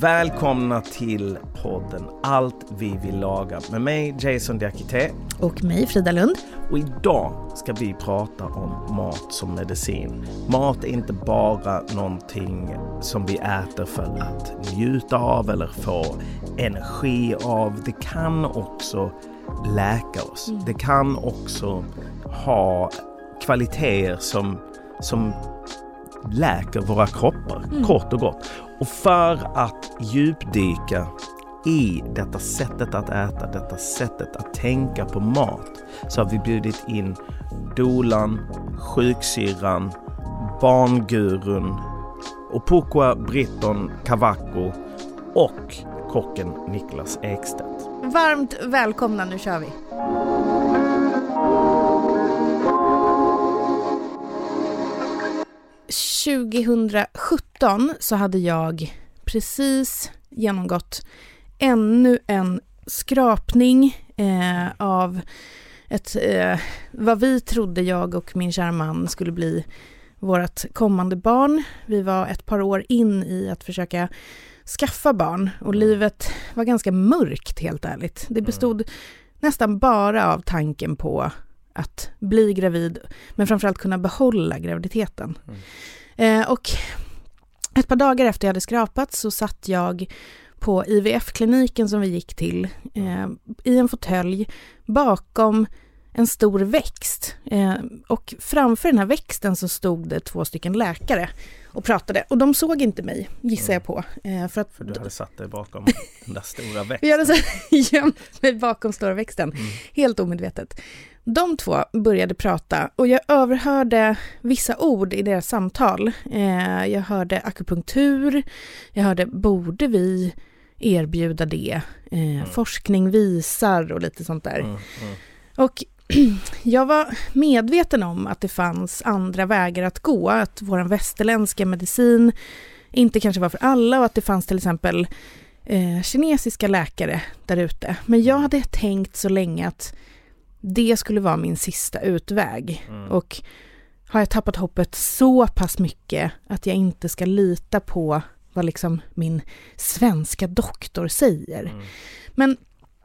Välkomna till podden Allt vi vill laga med mig Jason Diakité. Och mig Frida Lund. Och idag ska vi prata om mat som medicin. Mat är inte bara någonting som vi äter för att njuta av eller få energi av. Det kan också läka oss. Mm. Det kan också ha kvaliteter som, som läker våra kroppar, mm. kort och gott. Och för att djupdyka i detta sättet att äta, detta sättet att tänka på mat så har vi bjudit in dolan, sjuksyrran, barngurun, Opokwa Britton Kavako och kocken Niklas Ekstedt. Varmt välkomna, nu kör vi! 2017 så hade jag precis genomgått ännu en skrapning eh, av ett, eh, vad vi trodde jag och min kära man skulle bli vårt kommande barn. Vi var ett par år in i att försöka skaffa barn och livet var ganska mörkt helt ärligt. Det bestod nästan bara av tanken på att bli gravid, men framförallt kunna behålla graviditeten. Mm. Eh, och ett par dagar efter jag hade skrapat så satt jag på IVF-kliniken som vi gick till eh, i en fåtölj bakom en stor växt. Eh, och framför den här växten så stod det två stycken läkare och pratade. Och de såg inte mig, gissar jag på. Eh, för, att, för du hade satt dig bakom den där stora växten. Jag hade gömt mig bakom stora växten, mm. helt omedvetet. De två började prata och jag överhörde vissa ord i deras samtal. Eh, jag hörde akupunktur, jag hörde borde vi erbjuda det, eh, mm. forskning visar och lite sånt där. Mm, mm. Och jag var medveten om att det fanns andra vägar att gå, att vår västerländska medicin inte kanske var för alla och att det fanns till exempel eh, kinesiska läkare där ute. Men jag hade tänkt så länge att det skulle vara min sista utväg. Mm. Och har jag tappat hoppet så pass mycket att jag inte ska lita på vad liksom min svenska doktor säger. Mm. Men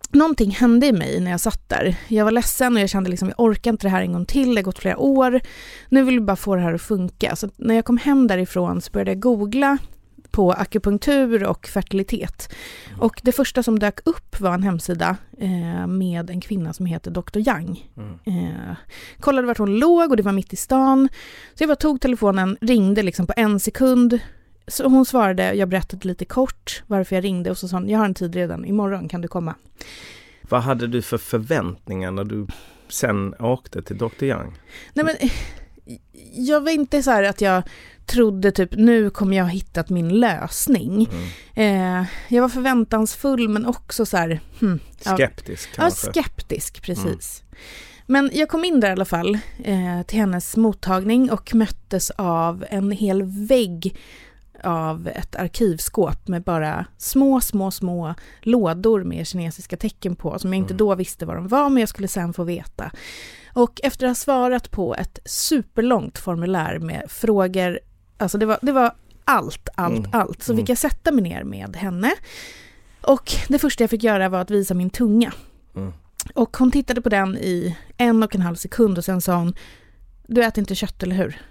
någonting hände i mig när jag satt där. Jag var ledsen och jag kände liksom, jag orkar inte det här en gång till, det har gått flera år. Nu vill jag bara få det här att funka. Så när jag kom hem därifrån så började jag googla på akupunktur och fertilitet. Mm. Och det första som dök upp var en hemsida eh, med en kvinna som heter Dr. Yang. Mm. Eh, kollade vart hon låg och det var mitt i stan. Så jag bara tog telefonen, ringde liksom på en sekund. Så hon svarade, jag berättade lite kort varför jag ringde och så sa hon, jag har en tid redan, imorgon kan du komma. Vad hade du för förväntningar när du sen åkte till Dr. Yang? Nej men, jag var inte så här att jag trodde typ nu kommer jag ha hittat min lösning. Mm. Eh, jag var förväntansfull men också så här... Hmm, skeptisk ja, kanske? Ja, skeptisk precis. Mm. Men jag kom in där i alla fall eh, till hennes mottagning och möttes av en hel vägg av ett arkivskåp med bara små, små, små lådor med kinesiska tecken på som jag inte mm. då visste vad de var men jag skulle sen få veta. Och efter att ha svarat på ett superlångt formulär med frågor Alltså det var, det var allt, allt, mm. allt. Så mm. fick jag sätta mig ner med henne. Och det första jag fick göra var att visa min tunga. Mm. Och hon tittade på den i en och en halv sekund och sen sa hon, du äter inte kött eller hur?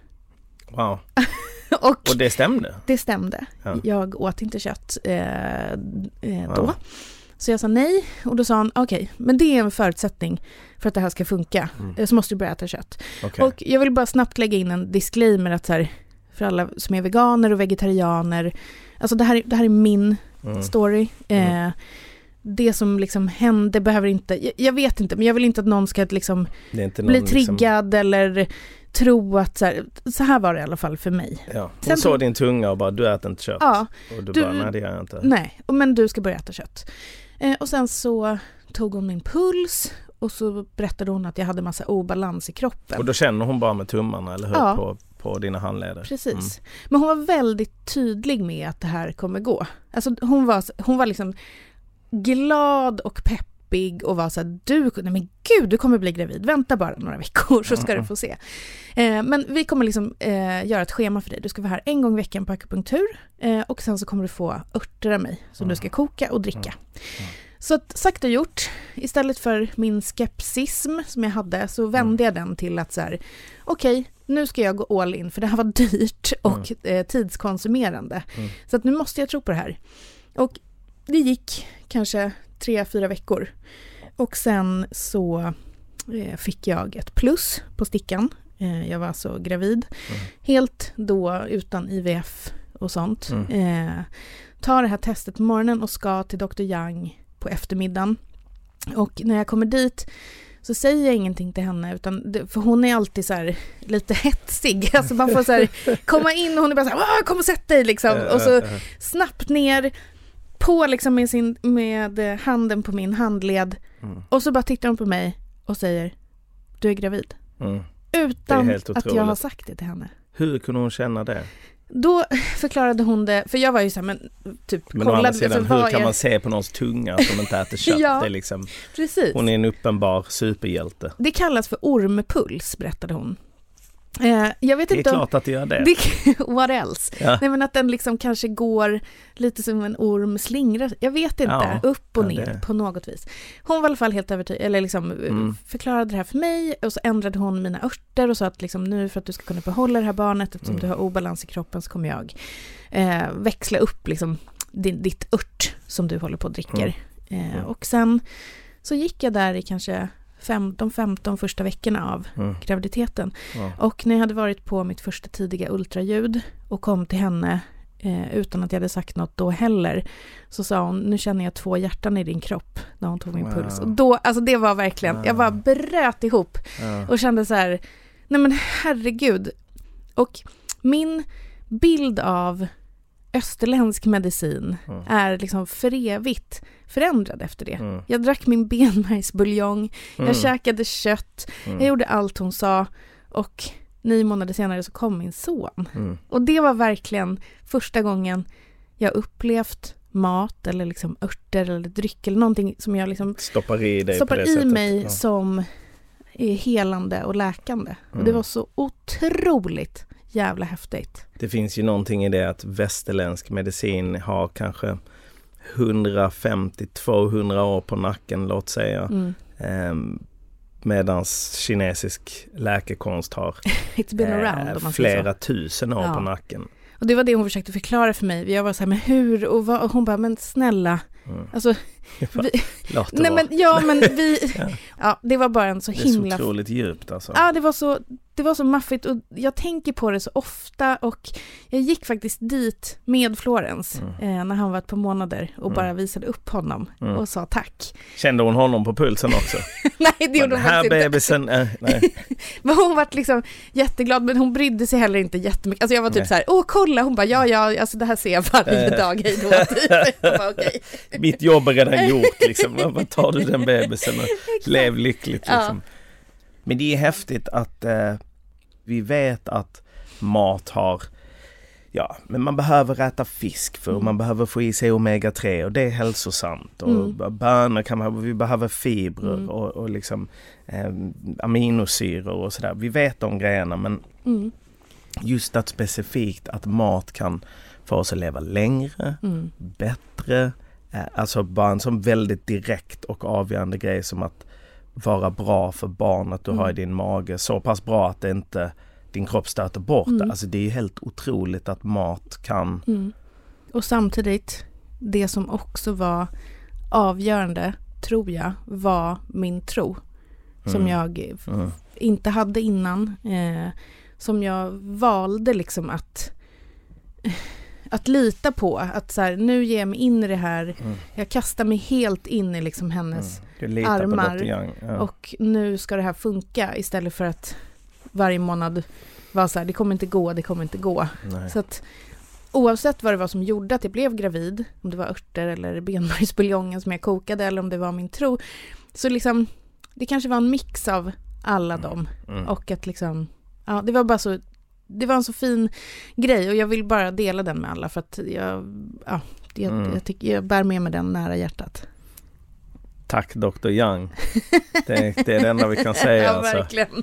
Wow. och, och, det stämde? Det stämde. Ja. Jag åt inte kött eh, eh, då. Wow. Så jag sa nej och då sa han okej, okay, men det är en förutsättning för att det här ska funka. Mm. Så måste du börja äta kött. Okay. Och jag vill bara snabbt lägga in en disclaimer att så här, för alla som är veganer och vegetarianer. Alltså det här, det här är min mm. story. Mm. Eh, det som liksom hände behöver inte, jag, jag, vet inte, men jag vill inte att någon ska liksom bli liksom- triggad liksom... eller tro att så här, så här var det i alla fall för mig. Ja. Hon såg din tunga och bara du äter inte kött. Ja, och du, du bara nej det gör jag inte. Nej, men du ska börja äta kött. Eh, och sen så tog hon min puls och så berättade hon att jag hade massa obalans i kroppen. Och då känner hon bara med tummarna eller hur? Ja. På, på dina handleder. Precis. Mm. Men hon var väldigt tydlig med att det här kommer gå. Alltså hon var, hon var liksom glad och pepp deppig och var så här, du, nej men gud, du kommer bli gravid, vänta bara några veckor så ska du få se. Eh, men vi kommer liksom eh, göra ett schema för dig, du ska vara här en gång i veckan på akupunktur eh, och sen så kommer du få örter av mig som du ska koka och dricka. Så att, sagt och gjort, istället för min skepsism som jag hade så vände jag den till att så här, okej, okay, nu ska jag gå all in för det här var dyrt och mm. eh, tidskonsumerande. Mm. Så att nu måste jag tro på det här. Och det gick kanske tre, fyra veckor. Och sen så eh, fick jag ett plus på stickan. Eh, jag var alltså gravid. Mm. Helt då utan IVF och sånt. Mm. Eh, tar det här testet på morgonen och ska till Dr. Young på eftermiddagen. Och när jag kommer dit så säger jag ingenting till henne, utan för hon är alltid så här lite hetsig. Alltså man får så komma in och hon är bara så här, kom och sätt dig liksom. Och så snabbt ner, på liksom med, sin, med handen på min handled. Mm. Och så bara tittar hon på mig och säger, du är gravid. Mm. Utan att jag har sagt det till henne. Hur kunde hon känna det? Då förklarade hon det, för jag var ju så här, men typ Men å andra sidan, hur kan man se på någons tunga att de inte äter kött? ja, det är liksom, precis. Hon är en uppenbar superhjälte. Det kallas för ormpuls, berättade hon. Eh, jag vet det är inte klart om, att det gör det. det what else? Ja. Nej men att den liksom kanske går lite som en orm slingrar, jag vet inte, ja, upp och ja, ner det. på något vis. Hon var i alla fall helt övertygad, eller liksom eh, mm. förklarade det här för mig och så ändrade hon mina örter och sa att liksom nu för att du ska kunna behålla det här barnet eftersom mm. du har obalans i kroppen så kommer jag eh, växla upp liksom din, ditt ört som du håller på och dricker. Mm. Eh, och sen så gick jag där i kanske fem, de 15 första veckorna av mm. graviditeten. Ja. Och när jag hade varit på mitt första tidiga ultraljud och kom till henne eh, utan att jag hade sagt något då heller, så sa hon, nu känner jag två hjärtan i din kropp, när hon tog min wow. puls. Och då, alltså det var verkligen, wow. jag bara bröt ihop ja. och kände så här, nej men herregud. Och min bild av österländsk medicin mm. är liksom för evigt förändrad efter det. Mm. Jag drack min benmärgsbuljong, mm. jag käkade kött, mm. jag gjorde allt hon sa och nio månader senare så kom min son. Mm. Och det var verkligen första gången jag upplevt mat eller liksom örter eller dryck eller någonting som jag liksom stoppar i, dig stoppar i mig ja. som är helande och läkande. Och det mm. var så otroligt jävla häftigt. Det finns ju någonting i det att västerländsk medicin har kanske 150-200 år på nacken, låt säga. Mm. Eh, medans kinesisk läkekonst har eh, flera tusen år ja. på nacken. Och det var det hon försökte förklara för mig. Jag var så här, men hur och vad? Och hon bara, men snälla. Mm. Alltså, vi, nej men, ja men vi, ja. ja. det var bara en så himla... Det är så otroligt djupt alltså. Ja det var så, det var så maffigt och jag tänker på det så ofta och jag gick faktiskt dit med Florens mm. eh, när han var ett par månader och mm. bara visade upp honom mm. och sa tack. Kände hon honom på pulsen också? nej det gjorde hon här bebisen, äh, nej. men hon var liksom jätteglad men hon brydde sig heller inte jättemycket. Alltså jag var typ nej. så här, åh kolla, hon bara ja ja, alltså det här ser jag varje äh. dag, hej då. Bara, okay. Mitt jobb är redan gjort liksom, vad tar du den bebisen och lev lyckligt liksom. Ja. Men det är häftigt att eh, vi vet att mat har Ja, men man behöver äta fisk för mm. man behöver få i sig omega-3 och det är hälsosamt. Och mm. Bönor kan man, vi behöver fibrer mm. och, och liksom eh, aminosyror och sådär. Vi vet de grejerna men mm. just att specifikt att mat kan få oss att leva längre, mm. bättre. Eh, alltså bara en sån väldigt direkt och avgörande grej som att vara bra för barnet du mm. har i din mage. Så pass bra att det inte din kropp stöter bort mm. Alltså det är helt otroligt att mat kan... Mm. Och samtidigt, det som också var avgörande, tror jag, var min tro. Som mm. jag mm. inte hade innan. Eh, som jag valde liksom att att lita på att så här, nu ger jag mig in i det här, mm. jag kastar mig helt in i liksom hennes mm. armar ja. och nu ska det här funka istället för att varje månad vara så här, det kommer inte gå, det kommer inte gå. Nej. Så att oavsett vad det var som gjorde att jag blev gravid, om det var örter eller benmärgsbuljongen som jag kokade eller om det var min tro, så liksom det kanske var en mix av alla mm. dem mm. och att liksom, ja det var bara så det var en så fin grej och jag vill bara dela den med alla för att jag, ja, jag, mm. jag, tycker, jag bär med mig den nära hjärtat. Tack Dr. Young. Det, det är det enda vi kan säga. ja, alltså. verkligen.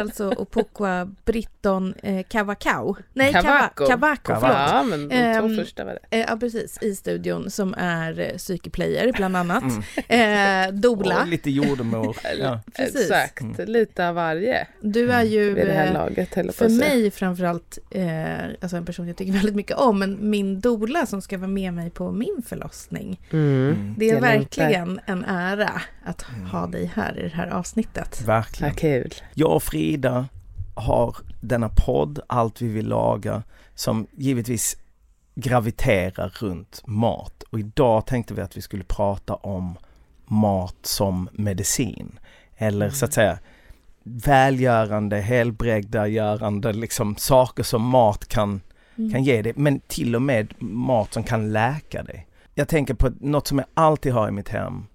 alltså Opokwa Britton eh, Cavacao. Nej, Cavaco. Cava- Cavaco, förlåt. Ja, men de två Ehm, första var det. Eh, ja, precis. I studion som är eh, psykeplayer bland annat. Eh, Dola. Och lite jordemor. Ja. precis. Exakt, lite av varje Du är ju här eh, laget. för mig framförallt eh, alltså en person jag tycker väldigt mycket om, men min dola som ska vara med mig på min förlossning. Mm. Det är Jag längtar. verkligen en ära att ha dig här i det här avsnittet. Verkligen. Vad kul. Jag och Frida har denna podd, Allt vi vill laga, som givetvis graviterar runt mat. Och idag tänkte vi att vi skulle prata om mat som medicin. Eller så att säga välgörande, helbrägdagörande, liksom saker som mat kan, kan ge dig. Men till och med mat som kan läka dig. Jag tänker på något som jag alltid har i mitt hem.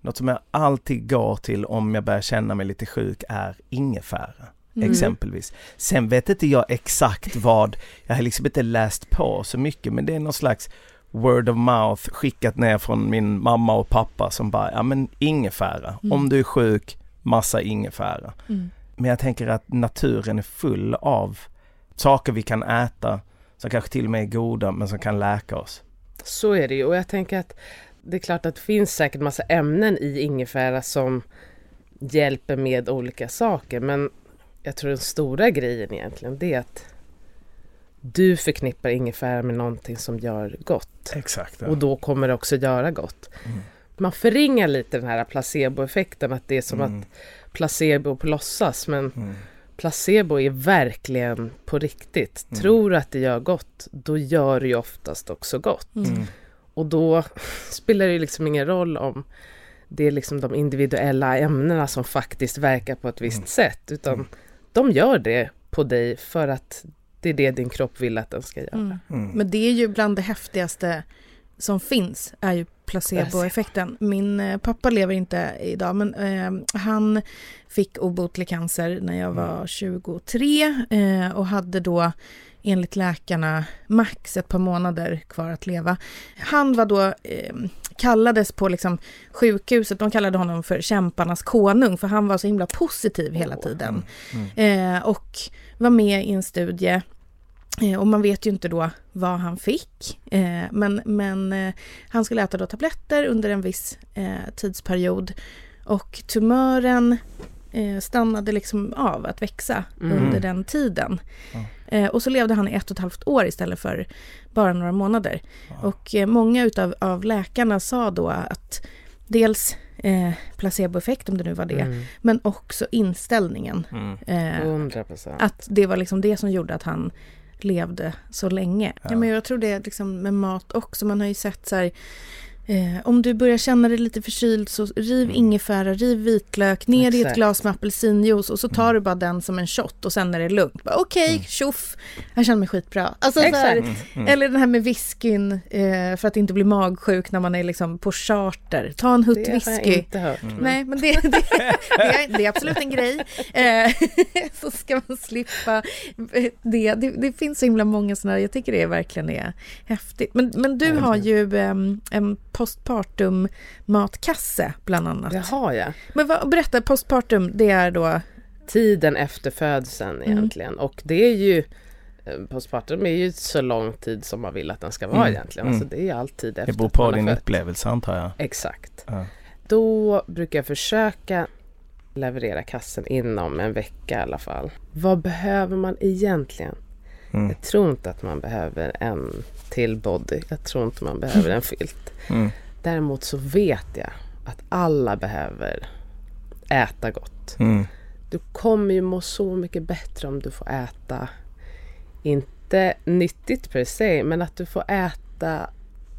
Något som jag alltid går till om jag börjar känna mig lite sjuk är ingefära. Mm. Exempelvis. Sen vet inte jag exakt vad, jag har liksom inte läst på så mycket men det är någon slags word of mouth skickat ner från min mamma och pappa som bara, ja men ingefära. Mm. Om du är sjuk, massa ingefära. Mm. Men jag tänker att naturen är full av saker vi kan äta som kanske till och med är goda men som kan läka oss. Så är det ju och jag tänker att det är klart att det finns säkert massa ämnen i ingefära som hjälper med olika saker men jag tror den stora grejen egentligen det är att du förknippar ingefära med någonting som gör gott Exakt. och då kommer det också göra gott. Mm. Man förringar lite den här placeboeffekten att det är som Mm. att placebo på låtsas men Mm. placebo är verkligen på riktigt. Mm. Tror du att det gör gott, då gör det ju oftast också gott. Mm. Och då spelar det ju liksom ingen roll om det är liksom de individuella ämnena som faktiskt verkar på ett visst Mm. sätt, utan de gör det på dig för att det är det din kropp vill att den ska göra. Mm. Mm. Men det är ju bland det häftigaste som finns, är ju placeboeffekten. Min eh, pappa lever inte idag, men eh, han fick obotlig cancer när jag var 23 eh, och hade då enligt läkarna max ett par månader kvar att leva. Han var då, eh, kallades på liksom sjukhuset, de kallade honom för kämparnas konung, för han var så himla positiv hela tiden. Eh, och var med i en studie Eh, Och man vet ju inte då vad han fick. Eh, men men eh, han skulle äta då tabletter under en viss tidsperiod. Och tumören stannade liksom av att växa Mm. under den tiden. Eh, och så levde han i ett och ett halvt år istället för bara några månader. Och eh, många utav av läkarna sa då att dels eh, placeboeffekt, om det nu var det, Mm. men också inställningen. Mm. Eh, 100 procent. att det var liksom det som gjorde att han levde så länge. Ja. men jag tror det liksom med mat också. Man har ju sett så här, eh, om du börjar känna dig lite förkyld så riv ingefära, riv vitlök, ner i ett Exakt. glas med apelsinjuice och så tar du bara den som en shot och sen är det lugnt. Okej, tjoff, jag känner mig skitbra. Alltså, så här, Exakt. Eller den här med whiskyn eh, för att inte bli magsjuk när man är liksom på charter. Ta en hutt Det har jag whisky. inte hört. Nej, men det, det, det, är, det är absolut en grej. Eh, så ska man slippa det. det. Det finns så himla många sådana här, jag tycker det verkligen är häftigt. Men, men du har ju em, en postpartum matkasse bland annat. Det har jag. Men vad, berätta, postpartum, det är då... Tiden efter födseln Mm. egentligen. Och det är ju eh, Postpartum är ju så lång tid som man vill att den ska vara Mm. egentligen. Mm. Alltså det är alltid efter Det beror att på din upplevelse antar jag. Exakt. Ja. Då brukar jag försöka leverera kassen inom en vecka i alla fall. Vad behöver man egentligen? Mm. Jag tror inte att man behöver en till body. Jag tror inte man behöver en filt. Mm. Däremot så vet jag att alla behöver äta gott. Mm. Du kommer ju må så mycket bättre om du får äta, inte nyttigt per se, men att du får äta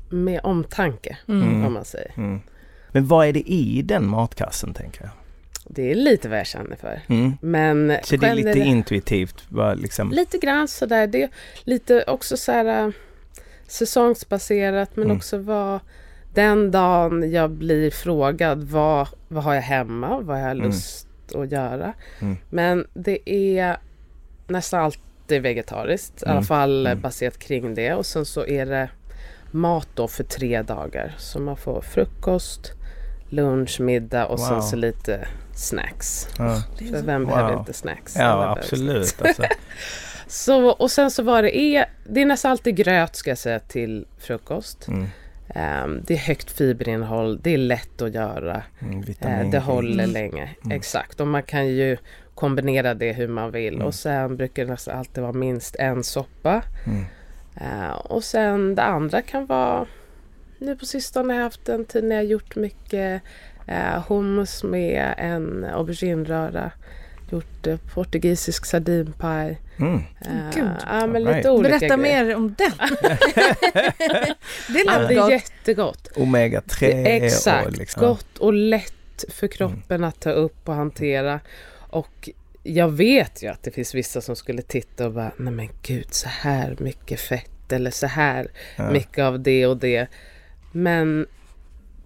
med omtanke, Mm. om man säger. Mm. Men vad är det i den matkassen tänker jag? Det är lite vad jag känner för. Mm. Men Så det är lite generellt- intuitivt? Bara liksom, Lite grann sådär. Det är lite också så här äh, säsongsbaserat men Mm. också vad den dagen jag blir frågad vad, vad har jag hemma, vad har jag Mm. lust att göra. Mm. Men det är nästan alltid vegetariskt, i alla Mm. fall Mm. baserat kring det. Och sen så är det mat då för tre dagar. Så man får frukost, lunch, middag och Wow. sen så lite snacks. ja. För vem behöver Wow. inte snacks? Ja, behöver absolut. Alltså. så, och sen så var det, är, det är nästan alltid gröt ska jag säga till frukost. Mm. Ehm, det är högt fiberinnehåll, det är lätt att göra. Mm, vitamin. det håller Mm. länge. Mm. Exakt, och man kan ju kombinera det hur man vill. Mm. Och sen brukar det nästan alltid vara minst en soppa. Mm. Eh, och sen det andra kan vara, nu på sistone har jag haft en tid när jag gjort mycket eh, hummus med en auberginröra. Gjort eh, portugisisk sardinpaj. Mm. Eh, Gud. ja, men Alright. lite olika Berätta grejer. mer om den. det Ja, lät det är gott. jättegott. Omega 3 Det är exakt. och liksom, Gott och lätt för kroppen att ta upp och hantera. Och jag vet ju att det finns vissa som skulle titta och bara, nej men gud så här mycket fett eller så här Ja. mycket av det och det. Men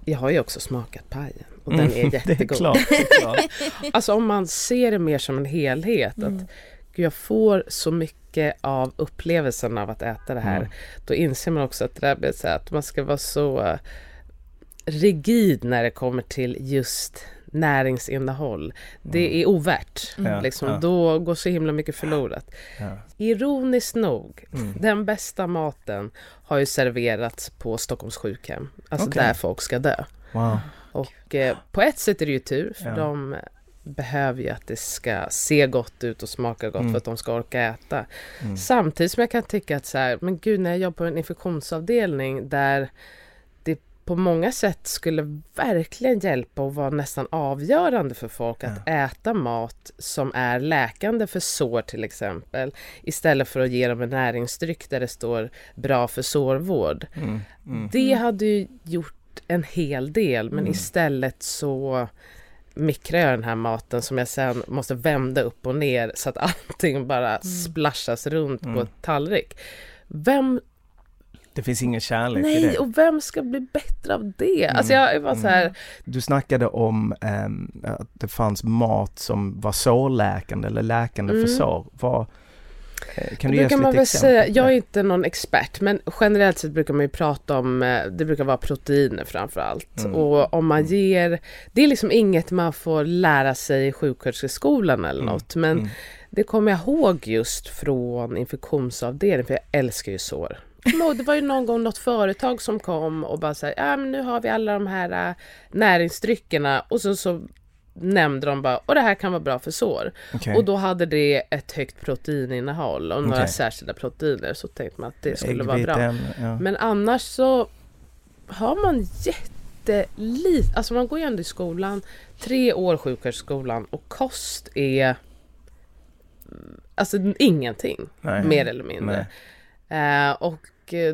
jag har ju också smakat pajen och Mm, den är Det är jättegod. klart. Det är klart. Alltså om man ser det mer som en helhet. Mm. Att gud, jag får så mycket av upplevelsen av att äta det här. Mm. Då inser man också att det där att man ska vara så eh, rigid när det kommer till just näringsinnehåll. Det är ovärt. Ja, Liksom, ja. Då går så himla mycket förlorat. Ja. Ironiskt nog, Mm. den bästa maten har ju serverats på Stockholms sjukhem. Alltså Okej. där folk ska dö. Wow. Och eh, på ett sätt är det ju tur för Ja. de behöver ju att det ska se gott ut och smaka gott Mm. för att de ska orka äta. Mm. Samtidigt som jag kan tycka att så här, men gud när jag jobbar på en infektionsavdelning där på många sätt skulle verkligen hjälpa och vara nästan avgörande för folk att äta mat som är läkande för sår till exempel istället för att ge dem en näringsdryck där det står bra för sårvård. Mm. Mm. Det hade ju gjort en hel del men Mm. istället så mikrar jag den här maten som jag sen måste vända upp och ner så att allting bara splashas runt Mm. på ett tallrik. Vem, Det finns ingen kärlek i nej, det. och vem ska bli bättre av det? Alltså jag var så här, Du snackade om ehm, att det fanns mat som var sårläkande eller läkande för Mm. sår. Vad, eh, kan du då ge kan man väl exempel? säga, jag är inte någon expert men generellt sett brukar man ju prata om, eh, det brukar vara proteiner framför allt. Mm. Och om man ger, det är liksom inget man får lära sig i sjuksköterskeskolan eller Mm. något men Mm. det kommer jag ihåg just från infektionsavdelningen för jag älskar ju sår. Jag kommer ihåg, Det var ju någon gång något företag som kom och bara sa ja men nu har vi alla de här äh, näringsdryckerna och så, så nämnde de bara och det här kan vara bra för sår. Okej. Och då hade det ett högt proteininnehåll och några Okej. särskilda proteiner så tänkte man att det skulle vara bra. Ja. Men annars så har man jättelite, alltså man går ju ändå i skolan, tre år sjuksköterskeskolan och kost är alltså ingenting Nej. mer eller mindre. Eh, och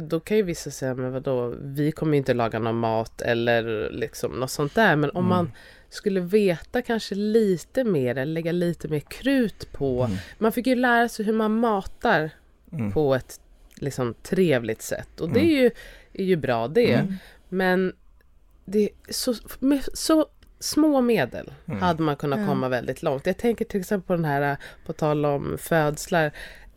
då kan ju vissa säga, men vadå, vi kommer ju inte laga någon mat eller liksom något sånt där. Men om Mm. man skulle veta kanske lite mer eller lägga lite mer krut på. Mm. Man fick ju lära sig hur man matar Mm. på ett liksom trevligt sätt. Och det Mm. är ju, är ju bra det. Mm. Men det är så, med så små medel Mm. hade man kunnat komma väldigt långt. Jag tänker till exempel på den här, på tal om födslar,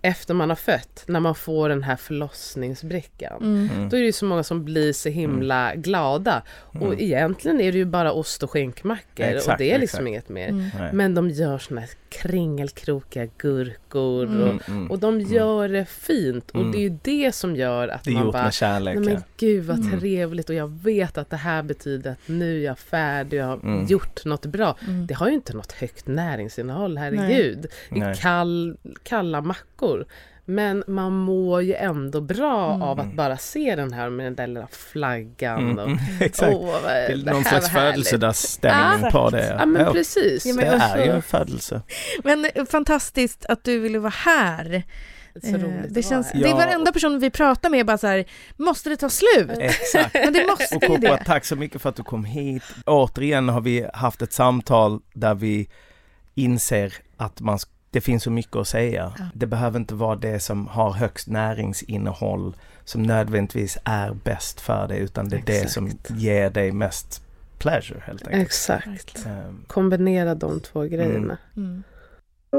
efter man har fött, när man får den här förlossningsbrickan. Mm. Mm. Då är det ju så många som blir så himla glada. Och Mm. egentligen är det ju bara ost och skinkmackor och Exakt, det är liksom exakt. inget mer. Mm. Men de gör såna här kringelkrokiga gurkor Mm. och, Mm, mm. och de gör det fint. Och Mm. det är ju det som gör att man bara kärlek. Nej men gud vad Mm. trevligt och jag vet att det här betyder att nu är jag färdig, jag har Mm. gjort något bra. Mm. Det har ju inte något högt näringsinnehåll, herregud. Det är Nej. kall, kalla mackor. Men man mår ju ändå bra Mm. av att bara se den här med den där lilla flaggan. Och, Mm, exakt. Åh, vad- det är någon slags födelsedagsstämning på det. Ja men Ja, precis. Ja, men det är ju också- en födelse. Men eh, fantastiskt att du ville vara här. Så Eh, roligt det, känns, det är Ja. varenda person vi pratar med bara så här, måste det ta slut? Exakt. Men det måste Och ju Koppa, det. tack så mycket för att du kom hit. Återigen har vi haft ett samtal där vi inser att man, sk- det finns så mycket att säga. Ja. Det behöver inte vara det som har högst näringsinnehåll som nödvändigtvis är bäst för dig utan det är det som Exakt. ger dig mest pleasure helt enkelt. Exakt. Ehm, Kombinera de två grejerna. Mm. Ett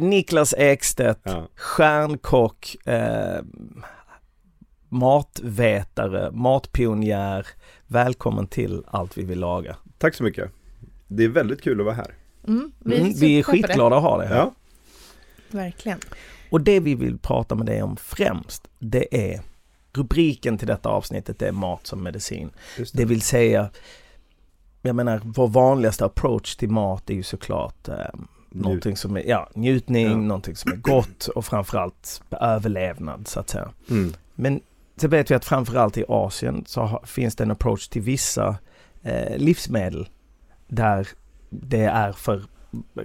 Niklas Ekstedt, Ja. stjärnkock, eh, matvetare, matpionjär. Välkommen till Allt vi vill laga. Tack så mycket. Det är väldigt kul att vara här. Mm, Vi, mm, vi är skitglada att ha dig här. Ja, Verkligen. Och det vi vill prata med dig om främst, det är rubriken till detta avsnittet, det är mat som medicin. just Det vill säga, jag menar, vår vanligaste approach till mat är ju såklart eh, någonting som är, ja, njutning, Ja. någonting som är gott och framförallt överlevnad så att säga. Mm. Men så vet vi att framförallt i Asien så har, finns det en approach till vissa eh, livsmedel där det är för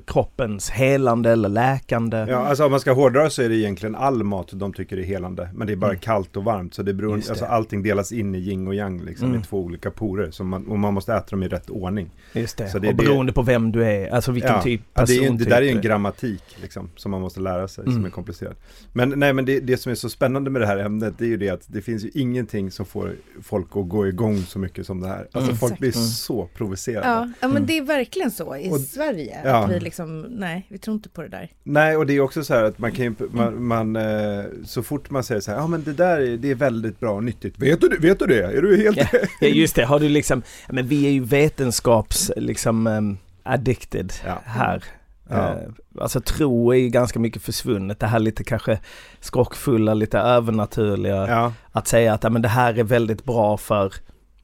kroppens helande eller läkande. Ja, alltså om man ska hårdra så är det egentligen all mat de tycker är helande. Men det är bara Mm. kallt och varmt. Så det beror, Just det. alltså allting delas in i yin och yang liksom, Mm. i två olika porer. Så man, och man måste äta dem i rätt ordning. Just det. Så det och det- beroende på vem du är, alltså vilken Ja. typ Ja, det, person det där är ju en grammatik liksom, som man måste lära sig, som Mm. är komplicerad. Men, nej, men det, det som är så spännande med det här ämnet, det är ju det att det finns ju ingenting som får folk att gå igång så mycket som det här. Alltså Mm. folk blir Mm. så provocerade. Ja, ja men Mm. det är verkligen så i Och- Sverige. ja. Att vi liksom, nej, vi tror inte på det där. Nej, och det är också så här att man kan ju, man, man eh, så fort man säger så här, ja men det där är, det är väldigt bra och nyttigt. Vet du, det- vet du det? Är du helt... Ja, just det, har du liksom, men vi är ju vetenskaps liksom um, addicted Ja. här. Ja. Eh, alltså tro är ju ganska mycket försvunnet, det här lite kanske skrockfulla, lite övernaturliga. Ja, Att säga att ja, men det här är väldigt bra för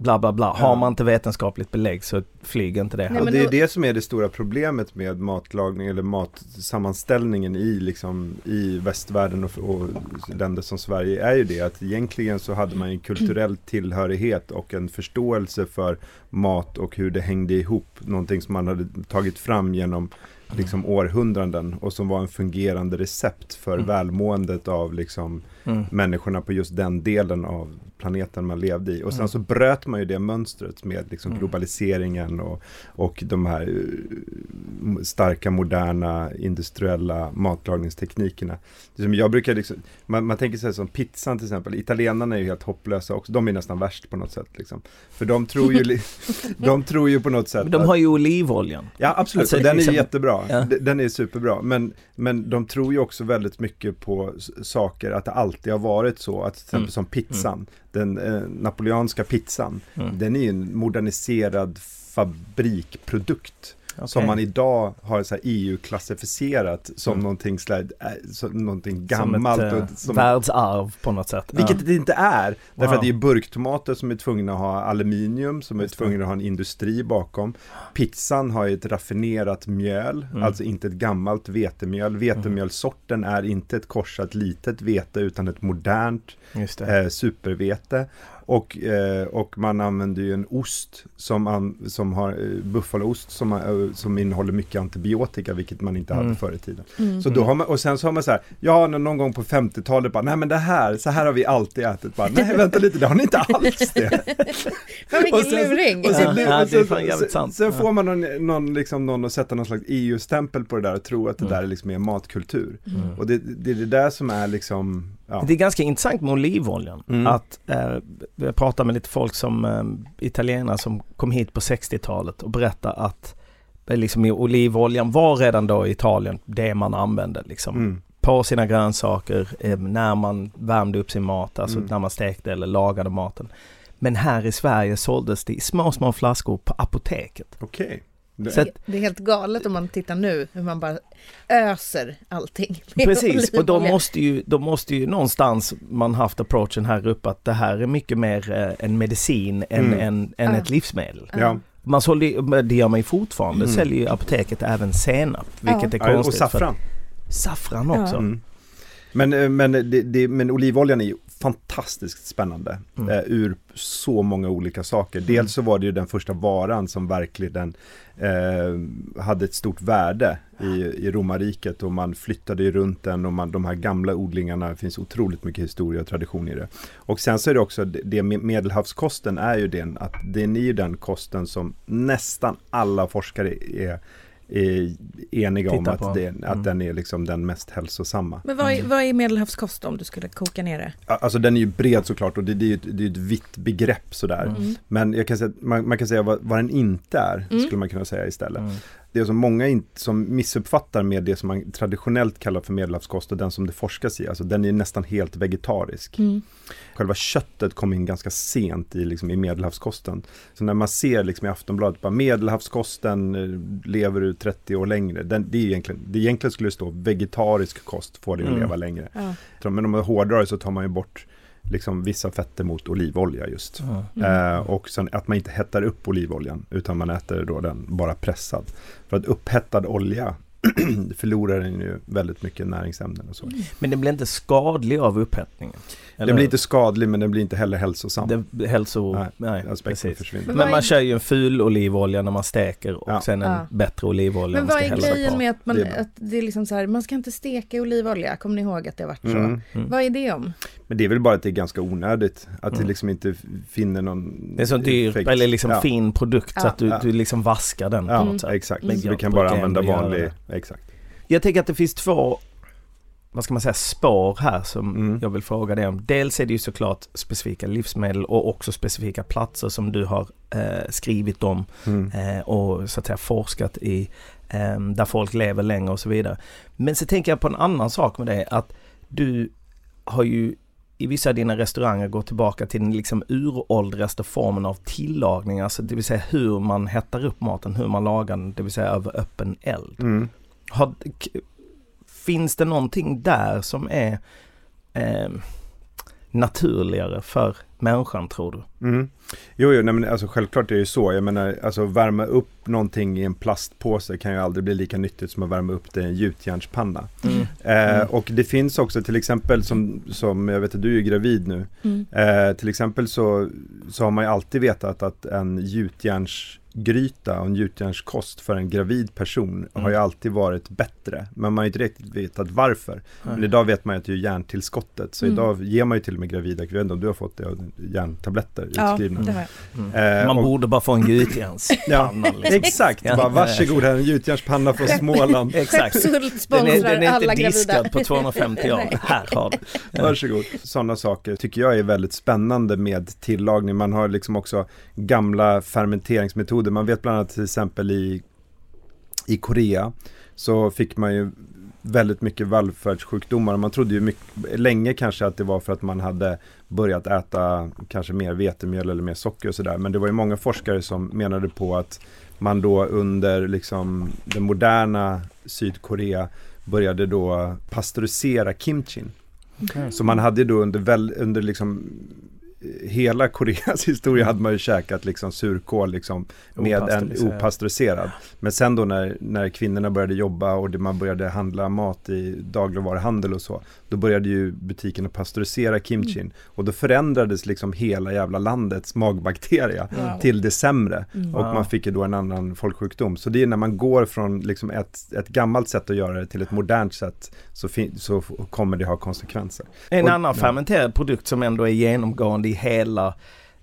bla bla bla. Har man inte vetenskapligt belägg så flyger inte det. Nej, och men det är det som är det stora problemet med matlagning eller matsammanställningen i, liksom, i västvärlden och, och länder som Sverige är ju det att egentligen så hade man en kulturell tillhörighet och en förståelse för mat och hur det hängde ihop. Någonting som man hade tagit fram genom liksom århundraden och som var en fungerande recept för Mm. välmåendet av liksom Mm. människorna på just den delen av planeten man levde i. Och sen Mm. så bröt man ju det mönstret med liksom Mm. globaliseringen och, och de här eh, starka moderna industriella matlagningsteknikerna. Jag brukar liksom, man, man tänker sig som pizzan till exempel, italienarna är ju helt hopplösa också, de är nästan värst på något sätt. Liksom. För de tror ju, de tror ju på något sätt Men de har ju olivoljan. Ja absolut, Alltså, den är liksom- ju jättebra. Ja. Den är superbra. Men, men de tror ju också väldigt mycket på saker, att det alltid har varit så. Att till exempel Mm. som pizzan, den eh, napoleanska pizzan, Mm. den är ju en moderniserad fabrikprodukt. Som Okej. man idag har så EU-klassificerat som Mm. någonting, slags, äh, som någonting Som gammalt. ett eh, och, som, världsarv på något sätt. vilket Ja. det inte är. Därför Wow. att det är burktomater som är tvungna att ha aluminium, som är tvungna att ha en industri bakom. Pizzan har ju ett raffinerat mjöl, Mm. alltså inte ett gammalt vetemjöl. Vetemjölsorten är inte ett korsat litet vete utan ett modernt eh, supervete. Och, eh, och man använder ju en ost som, an, som har eh, buffaloost som, eh, som innehåller mycket antibiotika, vilket man inte hade Mm. förr i tiden. Mm. Så då har man, och sen så har man så här, ja nå- någon gång på 50-talet bara, nej men det här, så här har vi alltid ätit. Bara, nej vänta lite, det har ni inte alls det. Fan vilken Och sen- luring! Och Ja, är Ja. får man någon, någon, liksom, någon att sätta någon slags EU-stämpel på det där och tro att det Mm. där liksom är matkultur. Mm. Och det, det är det där som är liksom, ja. Det är ganska intressant med olivoljan. Mm. Att eh, jag pratar med lite folk som eh, italienare som kom hit på 60-talet och berättar att eh, liksom, olivoljan var redan då i Italien det man använde liksom. Mm. På sina grönsaker, eh, när man värmde upp sin mat, alltså Mm. när man stekte eller lagade maten. Men här i Sverige såldes det i små, små flaskor på apoteket. Okej. Det- Så att- Det är helt galet om man tittar nu hur man bara öser allting. Precis, och då måste, ju, då måste ju någonstans man haft approachen här uppe att det här är mycket mer eh, en medicin än, Mm. än, än Ja. ett livsmedel. Ja. Man sålde, det gör man ju fortfarande, Mm. säljer ju apoteket även senap, vilket är Ja, och konstigt. för saffran. Saffran också. Ja. Mm. Men, eh, men, det, det, men olivoljan är ju fantastiskt spännande Mm. eh, ur så många olika saker. Dels så var det ju den första varan som verkligen eh, hade ett stort värde i, i romarriket och man flyttade ju runt den och man, de här gamla odlingarna, det finns otroligt mycket historia och tradition i det. Och sen så är det också, det det med medelhavskosten är ju den, att den är ju den kosten som nästan alla forskare är, eniga om att, det, Mm. att den är liksom den mest hälsosamma. Men vad är, vad är medelhavskost om du skulle koka ner det? Alltså den är ju bred såklart och det, det är ju ett, det är ett vitt begrepp sådär. Mm. Men jag kan säga, man, man kan säga vad, vad den inte är, Mm. skulle man kunna säga istället. Det är som många in, som missuppfattar med det som man traditionellt kallar för medelhavskost och den som det forskas i. Alltså den är nästan helt vegetarisk. Mm. Själva köttet kom in ganska sent i, liksom, i medelhavskosten. Så när man ser liksom, i Aftonbladet, bara medelhavskosten eh, lever ut 30 år längre. Den, det, är egentligen, det egentligen skulle stå vegetarisk kost får dig att Mm. leva längre. Ja. Men om man hårdrar det så tar man ju bort liksom, vissa fetter mot olivolja just. Mm. Eh, och sen att man inte hettar upp olivoljan utan man äter då den bara pressad. För att upphettad olja förlorar den ju väldigt mycket näringsämnen och så. Men den blir inte skadlig av upphettningen? Den blir inte skadlig men den blir inte heller hälsosam. Det, hälso... Nej, Nej, Aspekten försvinner. Men man är- kör ju en ful olivolja när man steker och Ja. sen en Ja. bättre olivolja Men vad är grejen på. med att, man, Det är bra. att det är liksom så här, man ska inte steka olivolja, kommer ni ihåg att det har varit så? Mm. Mm. Vad är det om? Men det är väl bara att det är ganska onödigt. Att det Mm. liksom inte finner någon Det är så dyr, effekt. eller liksom ja. fin produkt så Ja. att du, Ja. du liksom vaskar den på Ja, något sätt. exakt. Mm. Så Jag du kan bara använda vanlig, det. exakt. Jag tänker att det finns två, vad ska man säga, spår här som Mm. jag vill fråga dig om. Dels är det ju såklart specifika livsmedel och också specifika platser som du har eh, skrivit om Mm. eh, och så att säga forskat i eh, där folk lever längre och så vidare. Men så tänker jag på en annan sak med det att du har ju i vissa av dina restauranger gått tillbaka till den liksom uråldrigaste formen av tillagning, alltså det vill säga hur man hettar upp maten, hur man lagar den, det vill säga över öppen eld. Mm. Har, finns det någonting där som är eh, naturligare för människan tror du? Mm. Jo, jo nej, men alltså självklart är det ju så. Jag menar, alltså värma upp någonting i en plastpåse kan ju aldrig bli lika nyttigt som att värma upp det i en gjutjärnspanna. Mm. Eh, Mm. och det finns också till exempel som, som jag vet att du är gravid nu. Mm. Eh, till exempel så, så har man ju alltid vetat att en gjutjärnsgryta och en gjutjärnskost för en gravid person har ju alltid varit bättre. Men man har ju inte riktigt vetat varför. Men idag vet man ju att det är järntillskottet. Så Mm. idag ger man ju till och med gravida, jag vet inte om du har fått det, järntabletter utskrivna. Det har jag. Mm. Eh, Man och- borde bara få en gjutjärnspanna. liksom. Exakt, Ja. bara varsågod här en gjutjärnspanna från Småland. Exakt. Den är, den är alla inte diskad gravida. på 250 år. Här har du. Ja. Varsågod. Sådana saker tycker jag är väldigt spännande med tillagning. Man har liksom också gamla fermenteringsmetoder. Man vet bland annat till exempel i, i Korea så fick man ju väldigt mycket vallfärdssjukdomar. Man trodde ju mycket, länge kanske att det var för att man hade börjat äta kanske mer vetemjöl eller mer socker och sådär. Men det var ju många forskare som menade på att man då under liksom den moderna Sydkorea började då pastörisera kimchin. Så man hade då under, väl, under liksom hela Koreas historia hade man ju käkat liksom surkål liksom med en Opastöriserad. Men sen då när, när kvinnorna började jobba och det, man började handla mat i dagligvaruhandel och så, då började ju butikerna pastörisera kimchin och då förändrades liksom hela jävla landets magbakteria Wow. till det sämre Mm. och man fick ju då en annan folksjukdom. Så det är när man går från liksom ett, ett gammalt sätt att göra det till ett modernt sätt så, så kommer det ha konsekvenser. En Och- annan fermenterad produkt som ändå är genomgående i hela